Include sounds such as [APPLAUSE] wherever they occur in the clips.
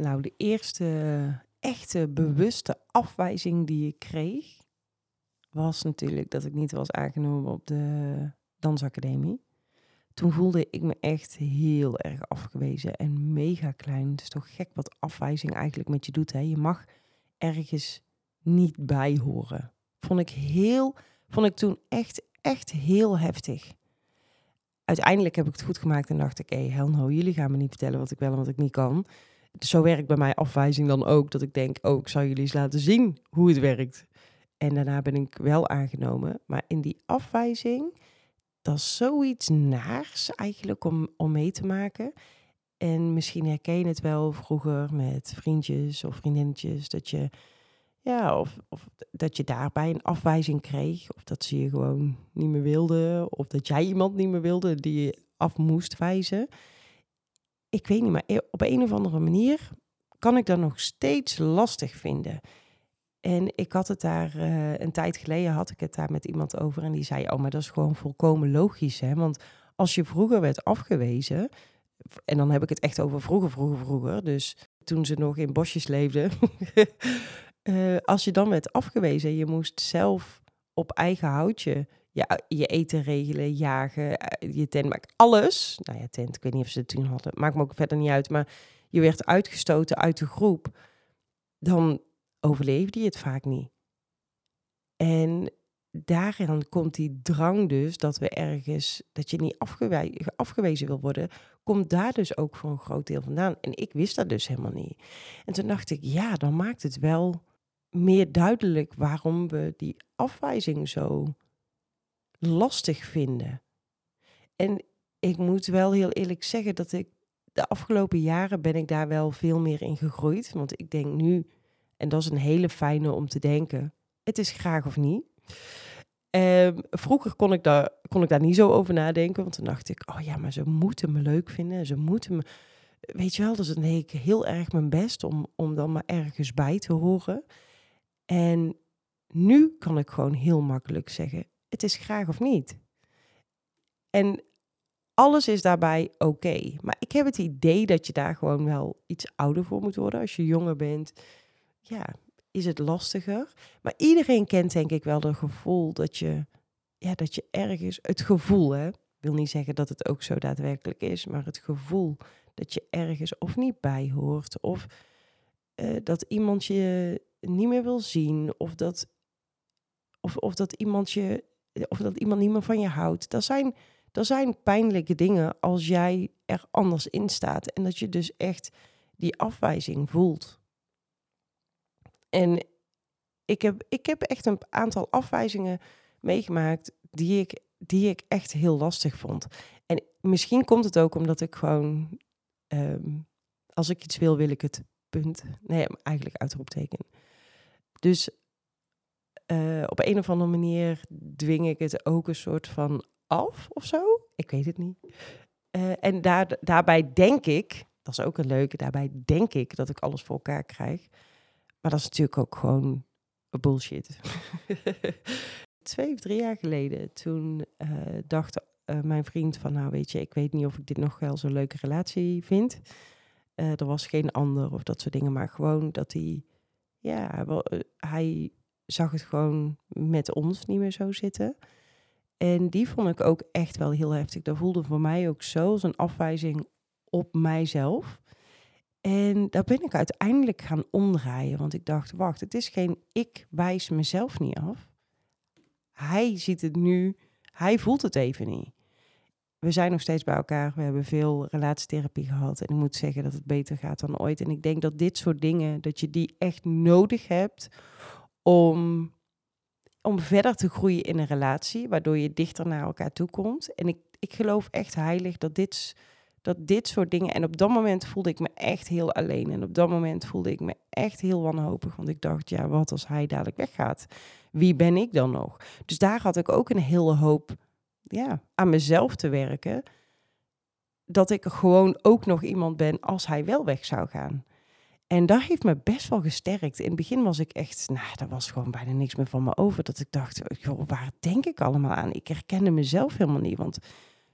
Nou, de eerste echte bewuste afwijzing die ik kreeg, was natuurlijk dat ik niet was aangenomen op de dansacademie. Toen voelde ik me echt heel erg afgewezen en mega klein. Het is toch gek wat afwijzing eigenlijk met je doet. Hè? Je mag ergens niet bij horen. Vond ik heel, vond ik toen echt, echt heel heftig. Uiteindelijk heb ik het goed gemaakt en dacht ik, hé, hey, hell no, jullie gaan me niet vertellen wat ik wel en wat ik niet kan. Zo werkt bij mij afwijzing dan ook, dat ik denk, oh, ik zal jullie eens laten zien hoe het werkt. En daarna ben ik wel aangenomen. Maar in die afwijzing, dat is zoiets naars eigenlijk om, om mee te maken. En misschien herken je het wel vroeger met vriendjes of vriendinnetjes, dat je, ja, of, of dat je daarbij een afwijzing kreeg, of dat ze je gewoon niet meer wilden, of dat jij iemand niet meer wilde die je af moest wijzen. Ik weet niet, maar e-, op een of andere manier kan ik dat nog steeds lastig vinden. En ik had het daar uh, een tijd geleden had ik het daar met iemand over en die zei: "Oh, maar dat is gewoon volkomen logisch, hè? Want als je vroeger werd afgewezen, en dan heb ik het echt over vroeger, vroeger, vroeger, dus toen ze nog in bosjes leefden, uh, [LAUGHS] als je dan werd afgewezen, je moest zelf op eigen houtje je, je eten regelen, jagen, eh, je tent, maar alles. Nou ja, tent, ik weet niet of ze het toen hadden, maakt me ook verder niet uit, maar je werd uitgestoten uit de groep. Dan overleefde je het vaak niet. En daarin komt die drang dus dat we ergens, dat je niet afgewezen wil worden, komt daar dus ook voor een groot deel vandaan. En ik wist dat dus helemaal niet. En toen dacht ik, ja, dan maakt het wel meer duidelijk waarom we die afwijzing zo lastig vinden. En ik moet wel heel eerlijk zeggen dat ik de afgelopen jaren ben ik daar wel veel meer in gegroeid. Want ik denk nu en dat is een hele fijne om te denken. Het is graag of niet. Um, vroeger kon ik, daar, kon ik daar niet zo over nadenken. Want dan dacht ik, oh ja, maar ze moeten me leuk vinden. Ze moeten me... Weet je wel, dus dan deed ik heel erg mijn best om, om dan maar ergens bij te horen. En nu kan ik gewoon heel makkelijk zeggen, het is graag of niet. En alles is daarbij oké. Maar ik heb het idee dat je daar gewoon wel iets ouder voor moet worden. Als je jonger bent, ja, is het lastiger. Maar iedereen kent denk ik wel het gevoel dat je, ja, dat je ergens, het gevoel hè, wil niet zeggen dat het ook zo daadwerkelijk is, maar het gevoel dat je ergens of niet bij hoort, of uh, dat iemand je niet meer wil zien, of dat, of, of dat iemand je, of dat iemand niet meer van je houdt. Dat zijn, dat zijn pijnlijke dingen als jij er anders in staat en dat je dus echt die afwijzing voelt. En ik heb, ik heb echt een aantal afwijzingen meegemaakt die ik, die ik echt heel lastig vond. En misschien komt het ook omdat ik gewoon, um, als ik iets wil, wil ik het. Punt. Nee, eigenlijk uitroepteken. Dus uh, op een of andere manier dwing ik het ook een soort van af of zo. Ik weet het niet. Uh, en daar, daarbij denk ik, dat is ook een leuke, daarbij denk ik dat ik alles voor elkaar krijg. Maar dat is natuurlijk ook gewoon bullshit. [LAUGHS] Twee of drie jaar geleden, toen uh, dacht mijn vriend van, nou weet je, ik weet niet of ik dit nog wel zo'n leuke relatie vind. Er was geen ander of dat soort dingen, maar gewoon dat hij, ja, hij zag het gewoon met ons niet meer zo zitten. En die vond ik ook echt wel heel heftig. Dat voelde voor mij ook zo als een afwijzing op mijzelf. En daar ben ik uiteindelijk gaan omdraaien, want ik dacht, wacht, het is geen ik wijs mezelf niet af. Hij ziet het nu, hij voelt het even niet. We zijn nog steeds bij elkaar, we hebben veel relatietherapie gehad en ik moet zeggen dat het beter gaat dan ooit. En ik denk dat dit soort dingen, dat je die echt nodig hebt om, om verder te groeien in een relatie, waardoor je dichter naar elkaar toe komt. En ik, ik geloof echt heilig dat dit dat dit soort dingen. En op dat moment voelde ik me echt heel alleen. En op dat moment voelde ik me echt heel wanhopig. Want ik dacht, ja, wat als hij dadelijk weggaat? Wie ben ik dan nog? Dus daar had ik ook een hele hoop ja, aan mezelf te werken. Dat ik gewoon ook nog iemand ben als hij wel weg zou gaan. En dat heeft me best wel gesterkt. In het begin was ik echt, nou, daar was gewoon bijna niks meer van me over. Dat ik dacht, joh, waar denk ik allemaal aan? Ik herkende mezelf helemaal niet. Want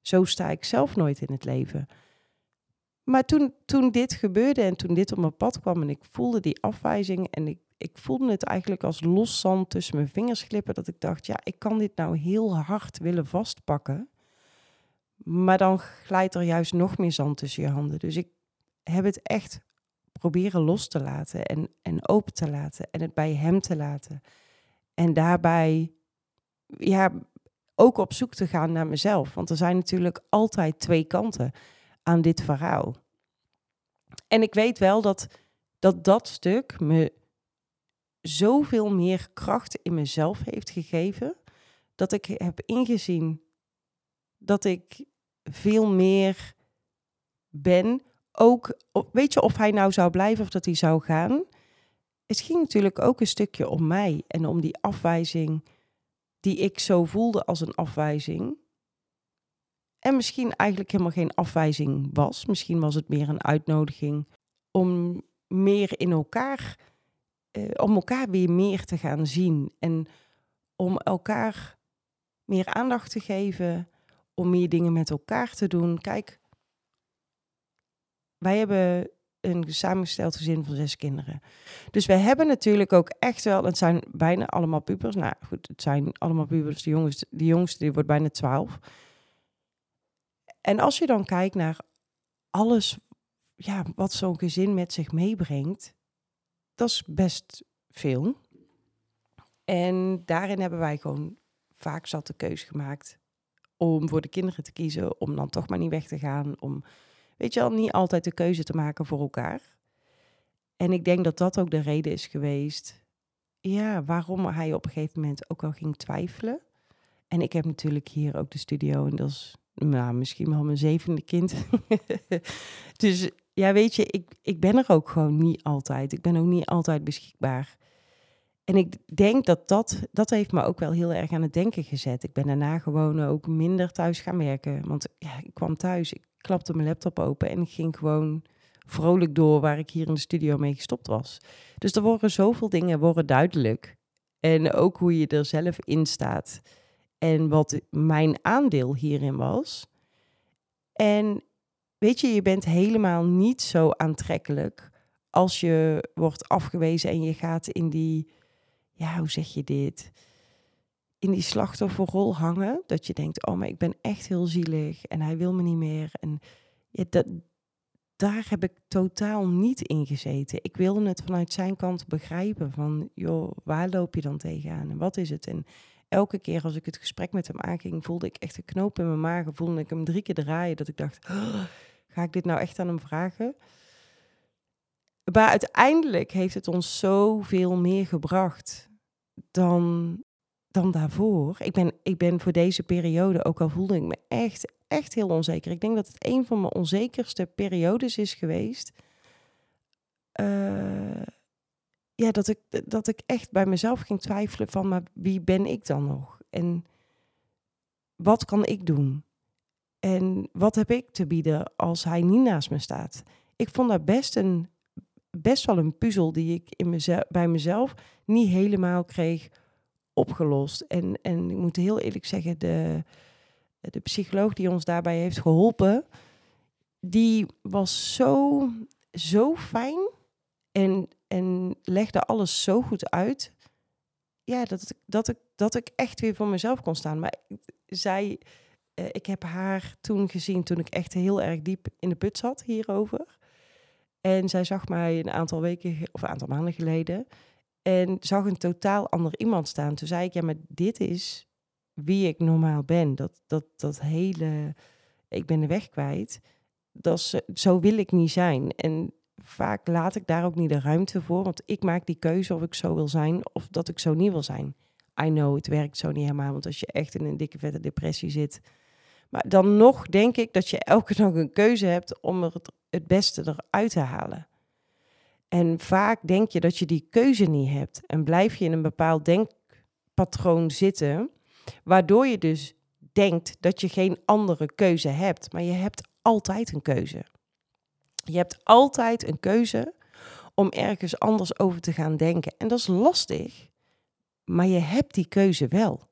zo sta ik zelf nooit in het leven. Maar toen, toen dit gebeurde en toen dit op mijn pad kwam en ik voelde die afwijzing en ik, ik voelde het eigenlijk als los zand tussen mijn vingers glippen, dat ik dacht, ja, ik kan dit nou heel hard willen vastpakken. Maar dan glijdt er juist nog meer zand tussen je handen. Dus ik heb het echt proberen los te laten en, en open te laten en het bij hem te laten. En daarbij ja, ook op zoek te gaan naar mezelf. Want er zijn natuurlijk altijd twee kanten aan dit verhaal. En ik weet wel dat dat, dat stuk me zoveel meer kracht in mezelf heeft gegeven. Dat ik heb ingezien dat ik veel meer ben. Ook, weet je, of hij nou zou blijven of dat hij zou gaan. Het ging natuurlijk ook een stukje om mij en om die afwijzing die ik zo voelde als een afwijzing. En misschien eigenlijk helemaal geen afwijzing was. Misschien was het meer een uitnodiging om meer in elkaar, uh, om elkaar weer meer te gaan zien. En om elkaar meer aandacht te geven, om meer dingen met elkaar te doen. Kijk, wij hebben een samengesteld gezin van zes kinderen. Dus we hebben natuurlijk ook echt wel, het zijn bijna allemaal pubers. Nou goed, het zijn allemaal pubers. De jongste, de jongste die wordt bijna twaalf. En als je dan kijkt naar alles ja, wat zo'n gezin met zich meebrengt, dat is best veel. En daarin hebben wij gewoon vaak zat de keuze gemaakt om voor de kinderen te kiezen, om dan toch maar niet weg te gaan, om, weet je wel, niet altijd de keuze te maken voor elkaar. En ik denk dat dat ook de reden is geweest, ja, waarom hij op een gegeven moment ook al ging twijfelen. En ik heb natuurlijk hier ook de studio en dat is nou, misschien wel mijn zevende kind. [LAUGHS] dus ja, weet je, ik, ik ben er ook gewoon niet altijd. Ik ben ook niet altijd beschikbaar. En ik denk dat dat, dat heeft me ook wel heel erg aan het denken gezet. Ik ben daarna gewoon ook minder thuis gaan werken. Want ja, ik kwam thuis, ik klapte mijn laptop open en ik ging gewoon vrolijk door waar ik hier in de studio mee gestopt was. Dus er worden zoveel dingen worden duidelijk. En ook hoe je er zelf in staat. En wat mijn aandeel hierin was. En weet je, je bent helemaal niet zo aantrekkelijk als je wordt afgewezen en je gaat in die, ja, hoe zeg je dit? In die slachtofferrol hangen. Dat je denkt, oh, maar ik ben echt heel zielig en hij wil me niet meer. En dat, daar heb ik totaal niet in gezeten. Ik wilde het vanuit zijn kant begrijpen van, joh, waar loop je dan tegenaan en wat is het? En elke keer als ik het gesprek met hem aanging, voelde ik echt een knoop in mijn maag. Voelde ik hem drie keer draaien. Dat ik dacht, oh, ga ik dit nou echt aan hem vragen? Maar uiteindelijk heeft het ons zoveel meer gebracht dan, dan daarvoor. Ik ben, ik ben voor deze periode, ook al voelde ik me echt, echt heel onzeker. Ik denk dat het een van mijn onzekerste periodes is geweest. Uh, ja, dat, ik, dat ik echt bij mezelf ging twijfelen van, maar wie ben ik dan nog? En wat kan ik doen? En wat heb ik te bieden als hij niet naast me staat? Ik vond dat best, een, best wel een puzzel die ik in mezelf, bij mezelf niet helemaal kreeg opgelost. En, en ik moet heel eerlijk zeggen, de, de psycholoog die ons daarbij heeft geholpen, die was zo, zo fijn en en legde alles zo goed uit. Ja, dat, dat, ik, dat ik echt weer voor mezelf kon staan. Maar zij, uh, ik heb haar toen gezien toen ik echt heel erg diep in de put zat hierover. En zij zag mij een aantal weken of een aantal maanden geleden. En zag een totaal ander iemand staan. Toen zei ik, ja, maar dit is wie ik normaal ben. Dat, dat, dat hele, ik ben de weg kwijt. Dat is, zo wil ik niet zijn. En vaak laat ik daar ook niet de ruimte voor. Want ik maak die keuze of ik zo wil zijn of dat ik zo niet wil zijn. I know, het werkt zo niet helemaal. Want als je echt in een dikke vette depressie zit. Maar dan nog denk ik dat je elke [LAUGHS] dag een keuze hebt om er het, het beste eruit te halen. En vaak denk je dat je die keuze niet hebt. En blijf je in een bepaald denkpatroon zitten. Waardoor je dus denkt dat je geen andere keuze hebt. Maar je hebt altijd een keuze. Je hebt altijd een keuze om ergens anders over te gaan denken. En dat is lastig, maar je hebt die keuze wel.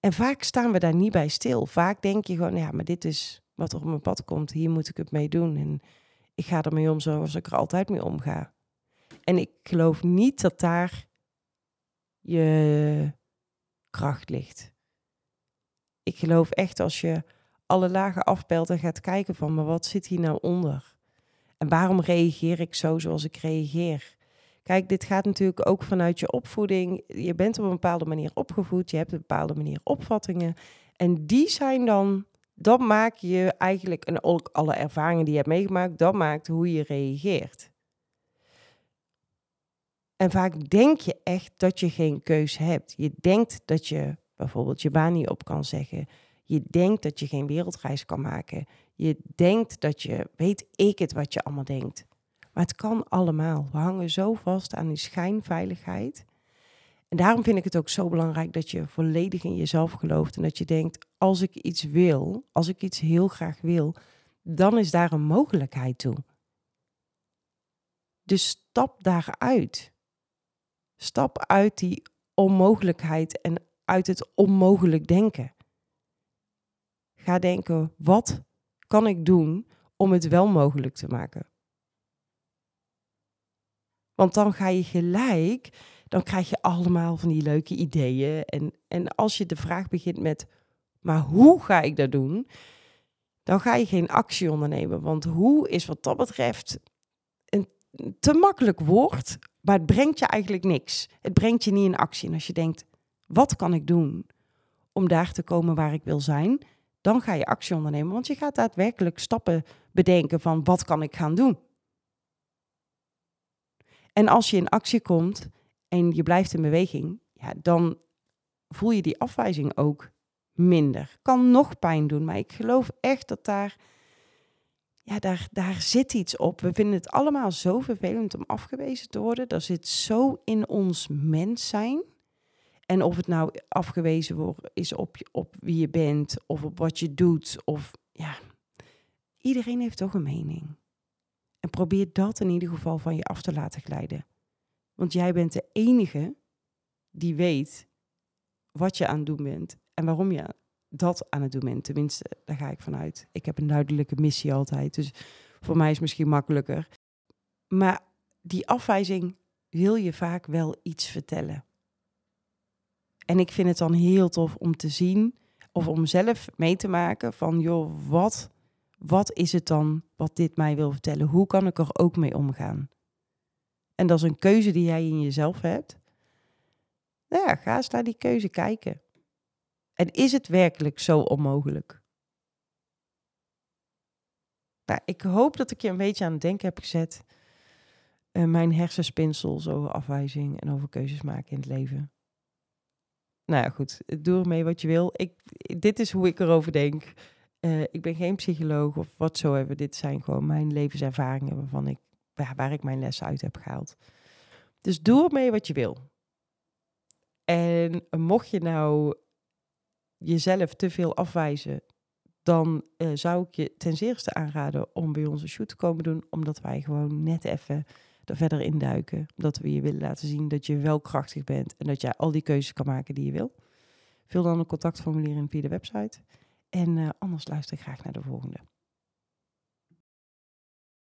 En vaak staan we daar niet bij stil. Vaak denk je gewoon, ja, maar dit is wat er op mijn pad komt, hier moet ik het mee doen. En ik ga ermee om zoals ik er altijd mee omga. En ik geloof niet dat daar je kracht ligt. Ik geloof echt als je alle lagen afpelt en gaat kijken van, maar wat zit hier nou onder? En waarom reageer ik zo zoals ik reageer? Kijk, dit gaat natuurlijk ook vanuit je opvoeding. Je bent op een bepaalde manier opgevoed, je hebt een bepaalde manier opvattingen. En die zijn dan, dat maakt je eigenlijk, en ook alle ervaringen die je hebt meegemaakt, dat maakt hoe je reageert. En vaak denk je echt dat je geen keus hebt. Je denkt dat je bijvoorbeeld je baan niet op kan zeggen. Je denkt dat je geen wereldreis kan maken. Je denkt dat je, weet ik het wat je allemaal denkt. Maar het kan allemaal. We hangen zo vast aan die schijnveiligheid. En daarom vind ik het ook zo belangrijk dat je volledig in jezelf gelooft. En dat je denkt, als ik iets wil, als ik iets heel graag wil, dan is daar een mogelijkheid toe. Dus stap daaruit. Stap uit die onmogelijkheid en uit het onmogelijk denken. Ga denken, wat kan ik doen om het wel mogelijk te maken? Want dan ga je gelijk, dan krijg je allemaal van die leuke ideeën. En, en als je de vraag begint met, maar hoe ga ik dat doen? Dan ga je geen actie ondernemen. Want hoe is wat dat betreft een te makkelijk woord, maar het brengt je eigenlijk niks. Het brengt je niet in actie. En als je denkt, wat kan ik doen om daar te komen waar ik wil zijn? Dan ga je actie ondernemen, want je gaat daadwerkelijk stappen bedenken van wat kan ik gaan doen. En als je in actie komt en je blijft in beweging, ja, dan voel je die afwijzing ook minder. Kan nog pijn doen, maar ik geloof echt dat daar, ja, daar, daar zit iets op. We vinden het allemaal zo vervelend om afgewezen te worden. Dat zit zo in ons mens zijn. En of het nou afgewezen is op, op wie je bent of op wat je doet. Of ja, iedereen heeft toch een mening. En probeer dat in ieder geval van je af te laten glijden. Want jij bent de enige die weet wat je aan het doen bent en waarom je dat aan het doen bent. Tenminste, daar ga ik vanuit. Ik heb een duidelijke missie altijd, dus voor mij is het misschien makkelijker. Maar die afwijzing wil je vaak wel iets vertellen. En ik vind het dan heel tof om te zien of om zelf mee te maken van, joh, wat wat is het dan wat dit mij wil vertellen? Hoe kan ik er ook mee omgaan? En dat is een keuze die jij in jezelf hebt. Nou ja, ga eens naar die keuze kijken. En is het werkelijk zo onmogelijk? Nou, ik hoop dat ik je een beetje aan het denken heb gezet. Uh, mijn hersenspinsels over afwijzing en over keuzes maken in het leven. Nou ja, goed. Doe ermee wat je wil. Ik, dit is hoe ik erover denk. Uh, ik ben geen psycholoog of wat zo hebben. Dit zijn gewoon mijn levenservaringen ik, waar ik mijn lessen uit heb gehaald. Dus doe ermee wat je wil. En mocht je nou jezelf te veel afwijzen, dan uh, zou ik je ten zeerste aanraden om bij ons een shoot te komen doen, omdat wij gewoon net even er verder induiken. Dat we je willen laten zien dat je wel krachtig bent en dat jij al die keuzes kan maken die je wil. Vul dan een contactformulier in via de website. En uh, anders luister ik graag naar de volgende.